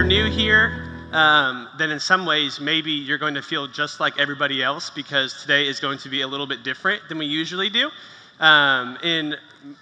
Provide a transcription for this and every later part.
you're new here, um, then in some ways, maybe you're going to feel just like everybody else because today is going to be a little bit different than we usually do. Um, in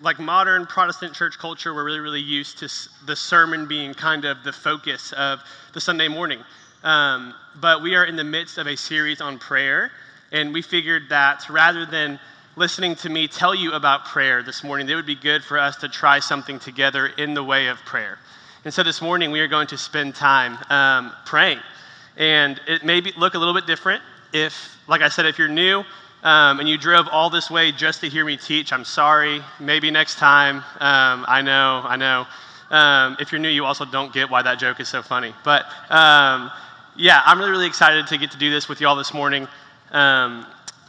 like modern Protestant church culture, we're really, really used to the sermon being kind of the focus of the Sunday morning. Um, but we are in the midst of a series on prayer, and we figured that rather than listening to me tell you about prayer this morning, it would be good for us to try something together in the way of prayer. And so this morning, we are going to spend time um, praying. And it may be, look a little bit different if, like I said, if you're new, um, and you drove all this way just to hear me teach, I'm sorry. Maybe next time. Um, I know, I know. Um, if you're new, you also don't get why that joke is so funny. But um, yeah, I'm really, really excited to get to do this with you all this morning. Um,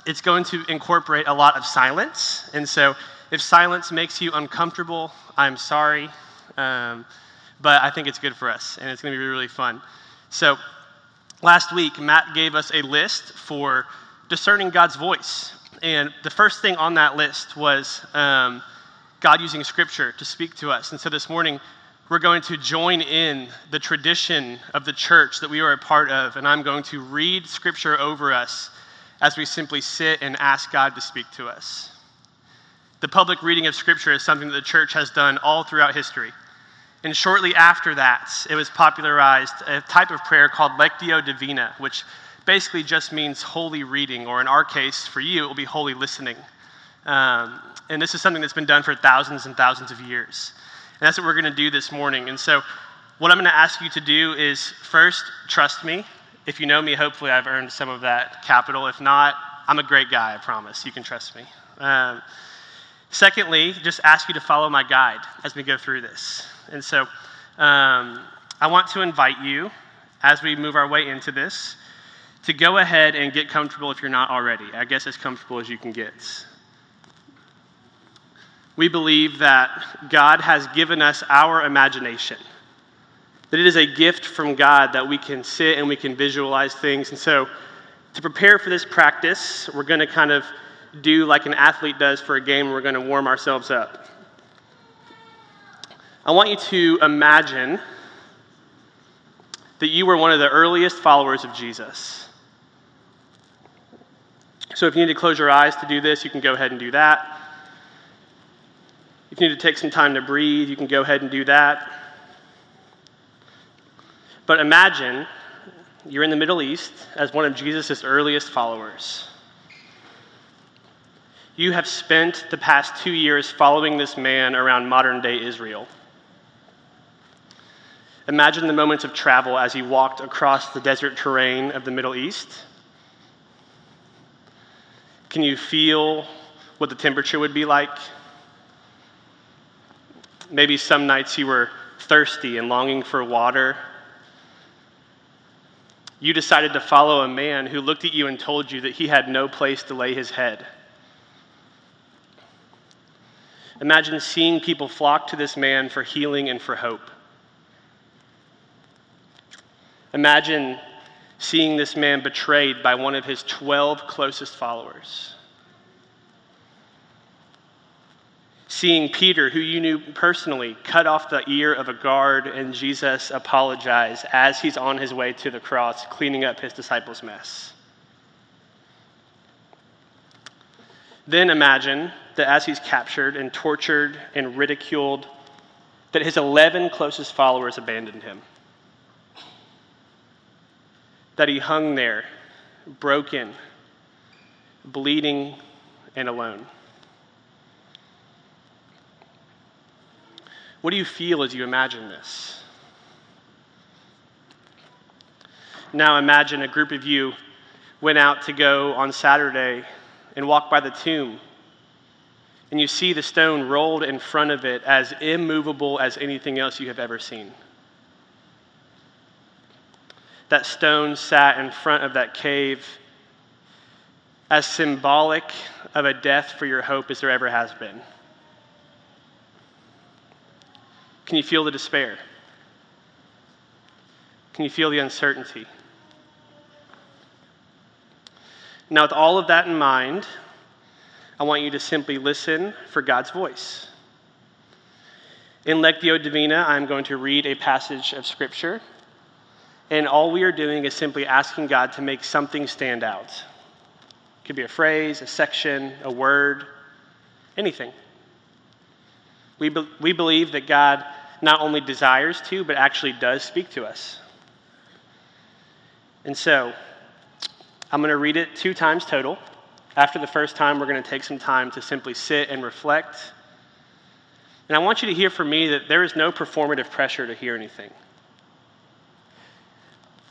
it's going to incorporate a lot of silence. And so if silence makes you uncomfortable, I'm sorry. Um, but I think it's good for us, and it's going to be really, fun. So last week, Matt gave us a list for discerning God's voice. And the first thing on that list was um, God using Scripture to speak to us. And so this morning, we're going to join in the tradition of the church that we are a part of, and I'm going to read Scripture over us as we simply sit and ask God to speak to us. The public reading of Scripture is something that the church has done all throughout history. And shortly after that, it was popularized a type of prayer called Lectio Divina, which basically just means holy reading, or in our case, for you, it will be holy listening. Um, and this is something that's been done for thousands and thousands of years. And that's what we're going to do this morning. And so, what I'm going to ask you to do is first, trust me. If you know me, hopefully I've earned some of that capital. If not, I'm a great guy, I promise. You can trust me. Um, secondly, just ask you to follow my guide as we go through this. And so, um, I want to invite you, as we move our way into this, to go ahead and get comfortable if you're not already. I guess as comfortable as you can get. We believe that God has given us our imagination, that it is a gift from God that we can sit and we can visualize things. And so, to prepare for this practice, we're going to kind of do like an athlete does for a game, we're going to warm ourselves up. I want you to imagine that you were one of the earliest followers of Jesus. So if you need to close your eyes to do this, you can go ahead and do that. If you need to take some time to breathe, you can go ahead and do that. But imagine you're in the Middle East as one of Jesus' earliest followers. You have spent the past two years following this man around modern day Israel. Imagine the moments of travel as he walked across the desert terrain of the Middle East can you feel what the temperature would be like? Maybe some nights you were thirsty and longing for water. You decided to follow a man who looked at you and told you that he had no place to lay his head. Imagine seeing people flock to this man for healing and for hope. Imagine seeing this man betrayed by one of his 12 closest followers. Seeing Peter, who you knew personally, cut off the ear of a guard and Jesus apologize as he's on his way to the cross, cleaning up his disciples' mess. Then imagine that as he's captured and tortured and ridiculed, that his 11 closest followers abandoned him that he hung there, broken, bleeding, and alone. What do you feel as you imagine this? Now imagine a group of you went out to go on Saturday and walk by the tomb, and you see the stone rolled in front of it as immovable as anything else you have ever seen that stone sat in front of that cave as symbolic of a death for your hope as there ever has been. Can you feel the despair? Can you feel the uncertainty? Now, with all of that in mind, I want you to simply listen for God's voice. In Lectio Divina, I'm going to read a passage of Scripture and all we are doing is simply asking God to make something stand out. It could be a phrase, a section, a word, anything. We, be- we believe that God not only desires to, but actually does speak to us. And so, I'm going to read it two times total. After the first time, we're going to take some time to simply sit and reflect. And I want you to hear from me that there is no performative pressure to hear anything.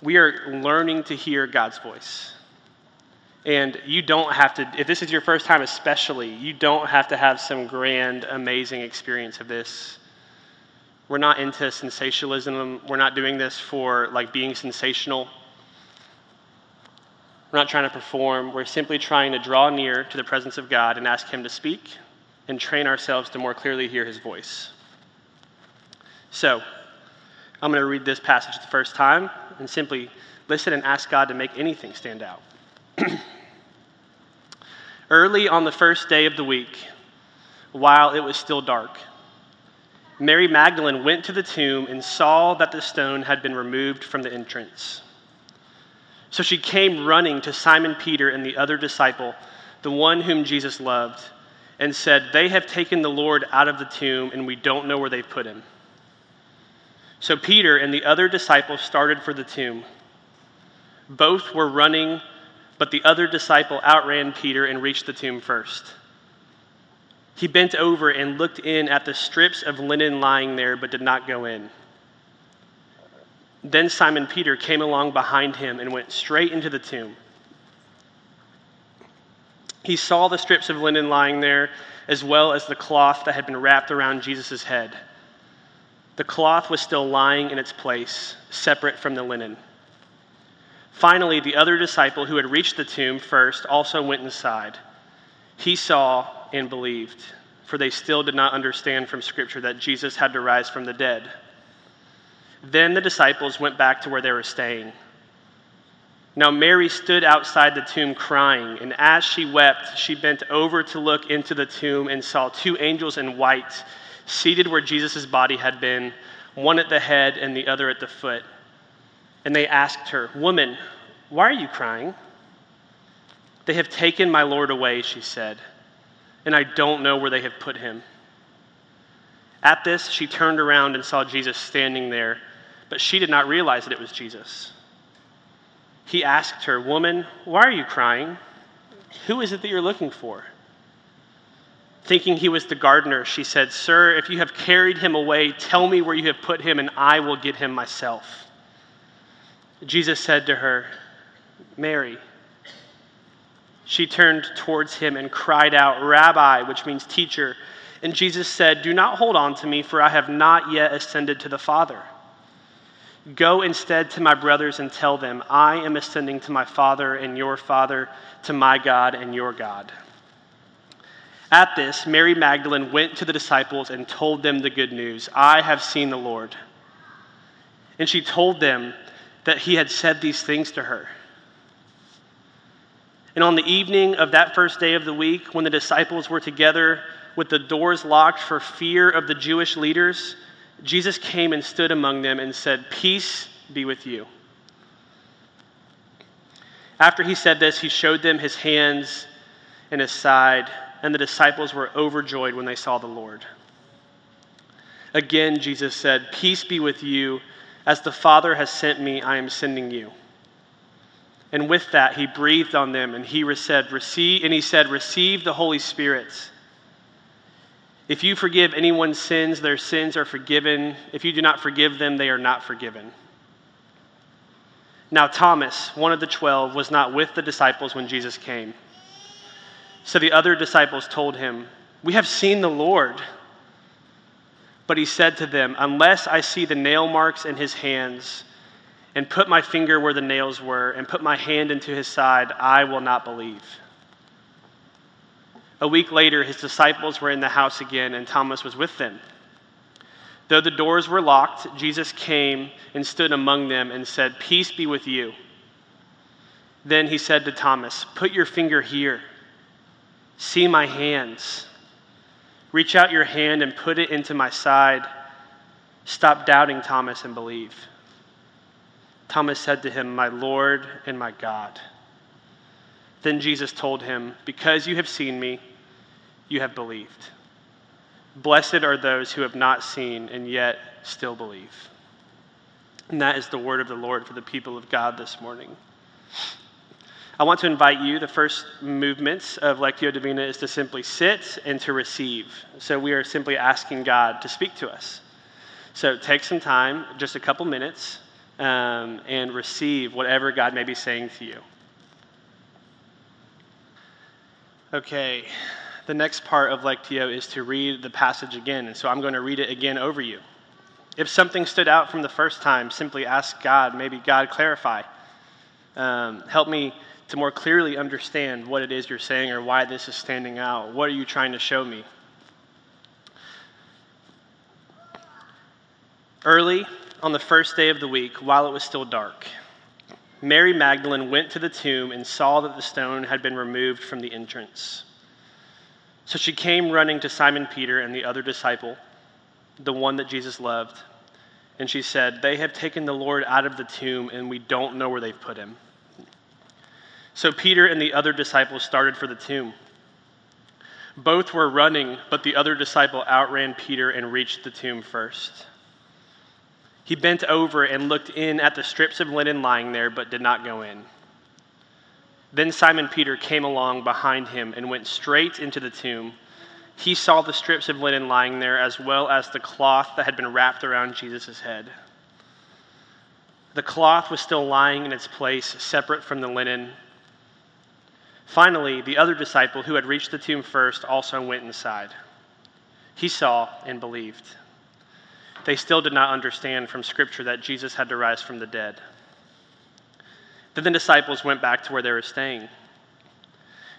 We are learning to hear God's voice. And you don't have to, if this is your first time especially, you don't have to have some grand, amazing experience of this. We're not into sensationalism. We're not doing this for like being sensational. We're not trying to perform. We're simply trying to draw near to the presence of God and ask Him to speak and train ourselves to more clearly hear His voice. So, I'm going to read this passage the first time and simply listen and ask God to make anything stand out. Early on the first day of the week, while it was still dark, Mary Magdalene went to the tomb and saw that the stone had been removed from the entrance. So she came running to Simon Peter and the other disciple, the one whom Jesus loved, and said, They have taken the Lord out of the tomb, and we don't know where they've put him. So Peter and the other disciple started for the tomb. Both were running, but the other disciple outran Peter and reached the tomb first. He bent over and looked in at the strips of linen lying there, but did not go in. Then Simon Peter came along behind him and went straight into the tomb. He saw the strips of linen lying there, as well as the cloth that had been wrapped around Jesus' head. The cloth was still lying in its place, separate from the linen. Finally, the other disciple who had reached the tomb first also went inside. He saw and believed, for they still did not understand from Scripture that Jesus had to rise from the dead. Then the disciples went back to where they were staying. Now, Mary stood outside the tomb crying, and as she wept, she bent over to look into the tomb and saw two angels in white seated where Jesus' body had been, one at the head and the other at the foot. And they asked her, Woman, why are you crying? They have taken my Lord away, she said, and I don't know where they have put him. At this, she turned around and saw Jesus standing there, but she did not realize that it was Jesus. He asked her, Woman, why are you crying? Who is it that you're looking for? Thinking he was the gardener, she said, Sir, if you have carried him away, tell me where you have put him, and I will get him myself. Jesus said to her, Mary. She turned towards him and cried out, Rabbi, which means teacher. And Jesus said, Do not hold on to me, for I have not yet ascended to the Father. Go instead to my brothers and tell them, I am ascending to my Father and your Father, to my God and your God. At this, Mary Magdalene went to the disciples and told them the good news I have seen the Lord. And she told them that he had said these things to her. And on the evening of that first day of the week, when the disciples were together with the doors locked for fear of the Jewish leaders, Jesus came and stood among them and said, Peace be with you. After he said this, he showed them his hands and his side and the disciples were overjoyed when they saw the Lord. Again, Jesus said, Peace be with you. As the Father has sent me, I am sending you. And with that, he breathed on them and he said, Receive, and he said, Receive the Holy Spirit. If you forgive anyone's sins, their sins are forgiven. If you do not forgive them, they are not forgiven. Now, Thomas, one of the twelve, was not with the disciples when Jesus came. So the other disciples told him, We have seen the Lord. But he said to them, Unless I see the nail marks in his hands, and put my finger where the nails were, and put my hand into his side, I will not believe. A week later, his disciples were in the house again, and Thomas was with them. Though the doors were locked, Jesus came and stood among them and said, Peace be with you. Then he said to Thomas, Put your finger here See my hands. Reach out your hand and put it into my side. Stop doubting, Thomas, and believe. Thomas said to him, My Lord and my God. Then Jesus told him, Because you have seen me, you have believed. Blessed are those who have not seen and yet still believe. And that is the word of the Lord for the people of God this morning. I want to invite you, the first movements of Lectio Divina is to simply sit and to receive. So we are simply asking God to speak to us. So take some time, just a couple minutes, um, and receive whatever God may be saying to you. Okay, the next part of Lectio is to read the passage again, and so I'm going to read it again over you. If something stood out from the first time, simply ask God, maybe God clarify. Um, help me to more clearly understand what it is you're saying or why this is standing out. What are you trying to show me? Early on the first day of the week, while it was still dark, Mary Magdalene went to the tomb and saw that the stone had been removed from the entrance. So she came running to Simon Peter and the other disciple, the one that Jesus loved, and she said, They have taken the Lord out of the tomb, and we don't know where they've put him. So Peter and the other disciple started for the tomb. Both were running, but the other disciple outran Peter and reached the tomb first. He bent over and looked in at the strips of linen lying there, but did not go in. Then Simon Peter came along behind him and went straight into the tomb. He saw the strips of linen lying there, as well as the cloth that had been wrapped around Jesus' head. The cloth was still lying in its place, separate from the linen. Finally, the other disciple who had reached the tomb first also went inside. He saw and believed. They still did not understand from Scripture that Jesus had to rise from the dead. Then the disciples went back to where they were staying.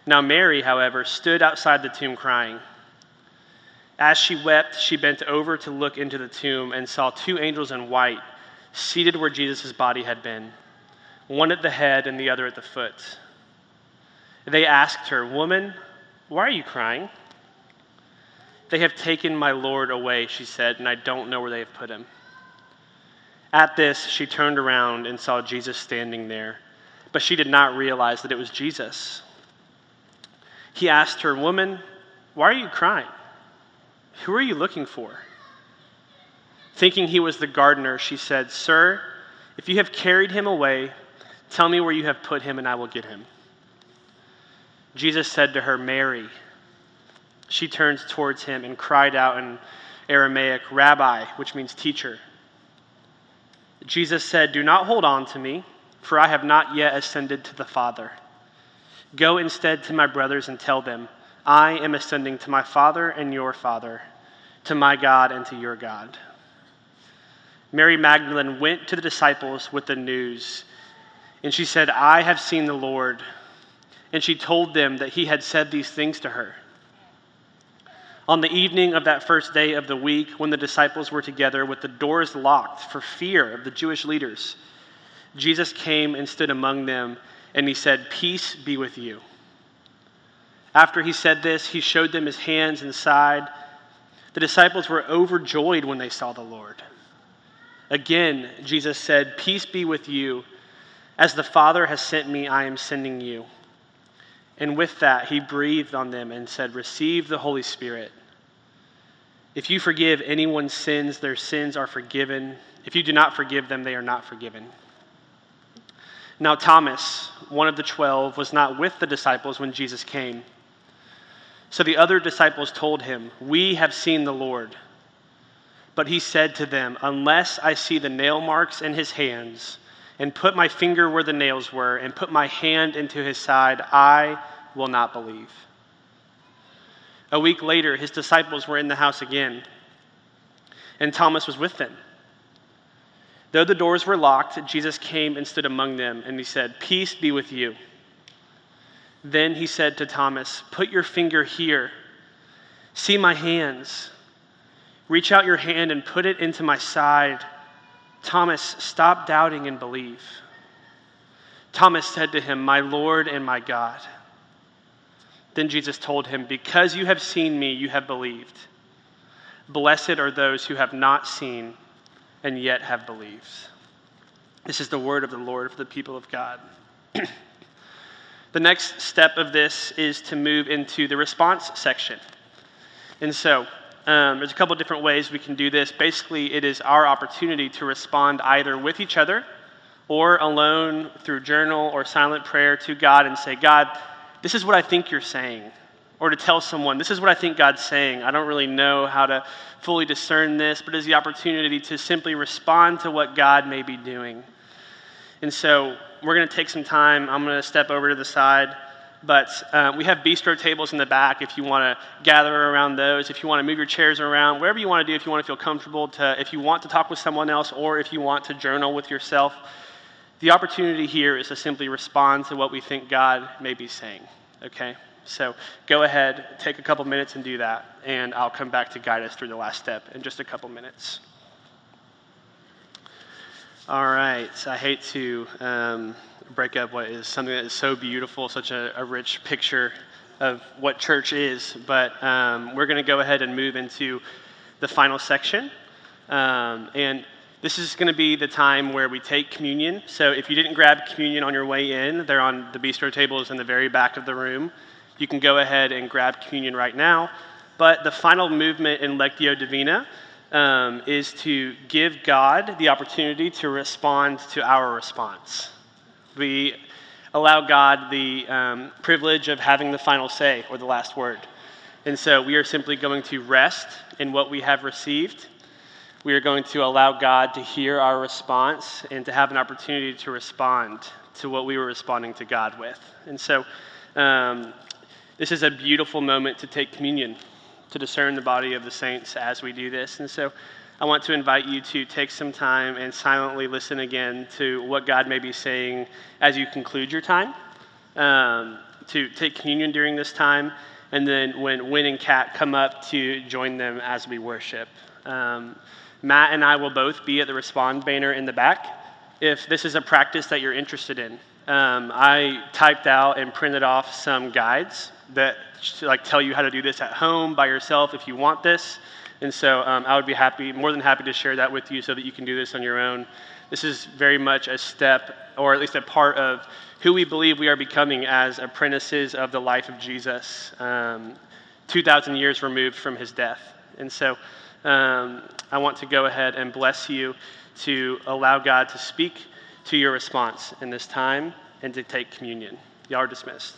Now, Mary, however, stood outside the tomb crying. As she wept, she bent over to look into the tomb and saw two angels in white seated where Jesus' body had been, one at the head and the other at the foot. They asked her, Woman, why are you crying? They have taken my Lord away, she said, and I don't know where they have put him. At this, she turned around and saw Jesus standing there, but she did not realize that it was Jesus. He asked her, Woman, why are you crying? Who are you looking for? Thinking he was the gardener, she said, Sir, if you have carried him away, tell me where you have put him, and I will get him. Jesus said to her, Mary she turned towards him and cried out in Aramaic, Rabbi, which means teacher. Jesus said, Do not hold on to me, for I have not yet ascended to the Father. Go instead to my brothers and tell them, I am ascending to my Father and your Father, to my God and to your God. Mary Magdalene went to the disciples with the news, and she said, I have seen the Lord. And she told them that he had said these things to her. On the evening of that first day of the week, when the disciples were together with the doors locked for fear of the Jewish leaders, Jesus came and stood among them, and he said, Peace be with you. After he said this, he showed them his hands and side. The disciples were overjoyed when they saw the Lord. Again, Jesus said, Peace be with you. As the Father has sent me, I am sending you. And with that, he breathed on them and said, Receive the Holy Spirit. If you forgive anyone's sins, their sins are forgiven. If you do not forgive them, they are not forgiven. Now, Thomas, one of the twelve, was not with the disciples when Jesus came. So the other disciples told him, We have seen the Lord. But he said to them, Unless I see the nail marks in his hands, and put my finger where the nails were, and put my hand into his side, I will not believe. A week later, his disciples were in the house again, and Thomas was with them. Though the doors were locked, Jesus came and stood among them, and he said, Peace be with you. Then he said to Thomas, Put your finger here. See my hands. Reach out your hand and put it into my side. Thomas, stop doubting and believe. Thomas said to him, My Lord and my God. Then Jesus told him, Because you have seen me, you have believed. Blessed are those who have not seen and yet have believed. This is the word of the Lord for the people of God. the next step of this is to move into the response section. And so, um, there's a couple different ways we can do this. Basically, it is our opportunity to respond either with each other or alone through journal or silent prayer to God and say, God, this is what I think you're saying. Or to tell someone, this is what I think God's saying. I don't really know how to fully discern this, but it's the opportunity to simply respond to what God may be doing. And so we're going to take some time. I'm going to step over to the side. But uh, we have bistro tables in the back if you want to gather around those, if you want to move your chairs around, whatever you want to do, if you want to feel comfortable, to, if you want to talk with someone else, or if you want to journal with yourself. The opportunity here is to simply respond to what we think God may be saying, okay? So go ahead, take a couple minutes and do that, and I'll come back to guide us through the last step in just a couple minutes. All right, I hate to um, break up what is something that is so beautiful, such a, a rich picture of what church is, but um, we're going to go ahead and move into the final section. Um, and this is going to be the time where we take communion. So if you didn't grab communion on your way in, they're on the bistro tables in the very back of the room. You can go ahead and grab communion right now. But the final movement in Lectio Divina um, is to give God the opportunity to respond to our response. We allow God the um, privilege of having the final say or the last word. And so we are simply going to rest in what we have received we are going to allow God to hear our response and to have an opportunity to respond to what we were responding to God with. And so, um, this is a beautiful moment to take communion, to discern the body of the saints as we do this. And so, I want to invite you to take some time and silently listen again to what God may be saying as you conclude your time, um, to take communion during this time, and then when Win and Kat come up to join them as we worship. Um, Matt and I will both be at the Respond banner in the back if this is a practice that you're interested in. Um, I typed out and printed off some guides that like tell you how to do this at home by yourself if you want this. And so um, I would be happy, more than happy to share that with you so that you can do this on your own. This is very much a step, or at least a part of who we believe we are becoming as apprentices of the life of Jesus, um, 2,000 years removed from his death. And so um, I want to go ahead and bless you to allow God to speak to your response in this time and to take communion. Y'all are dismissed.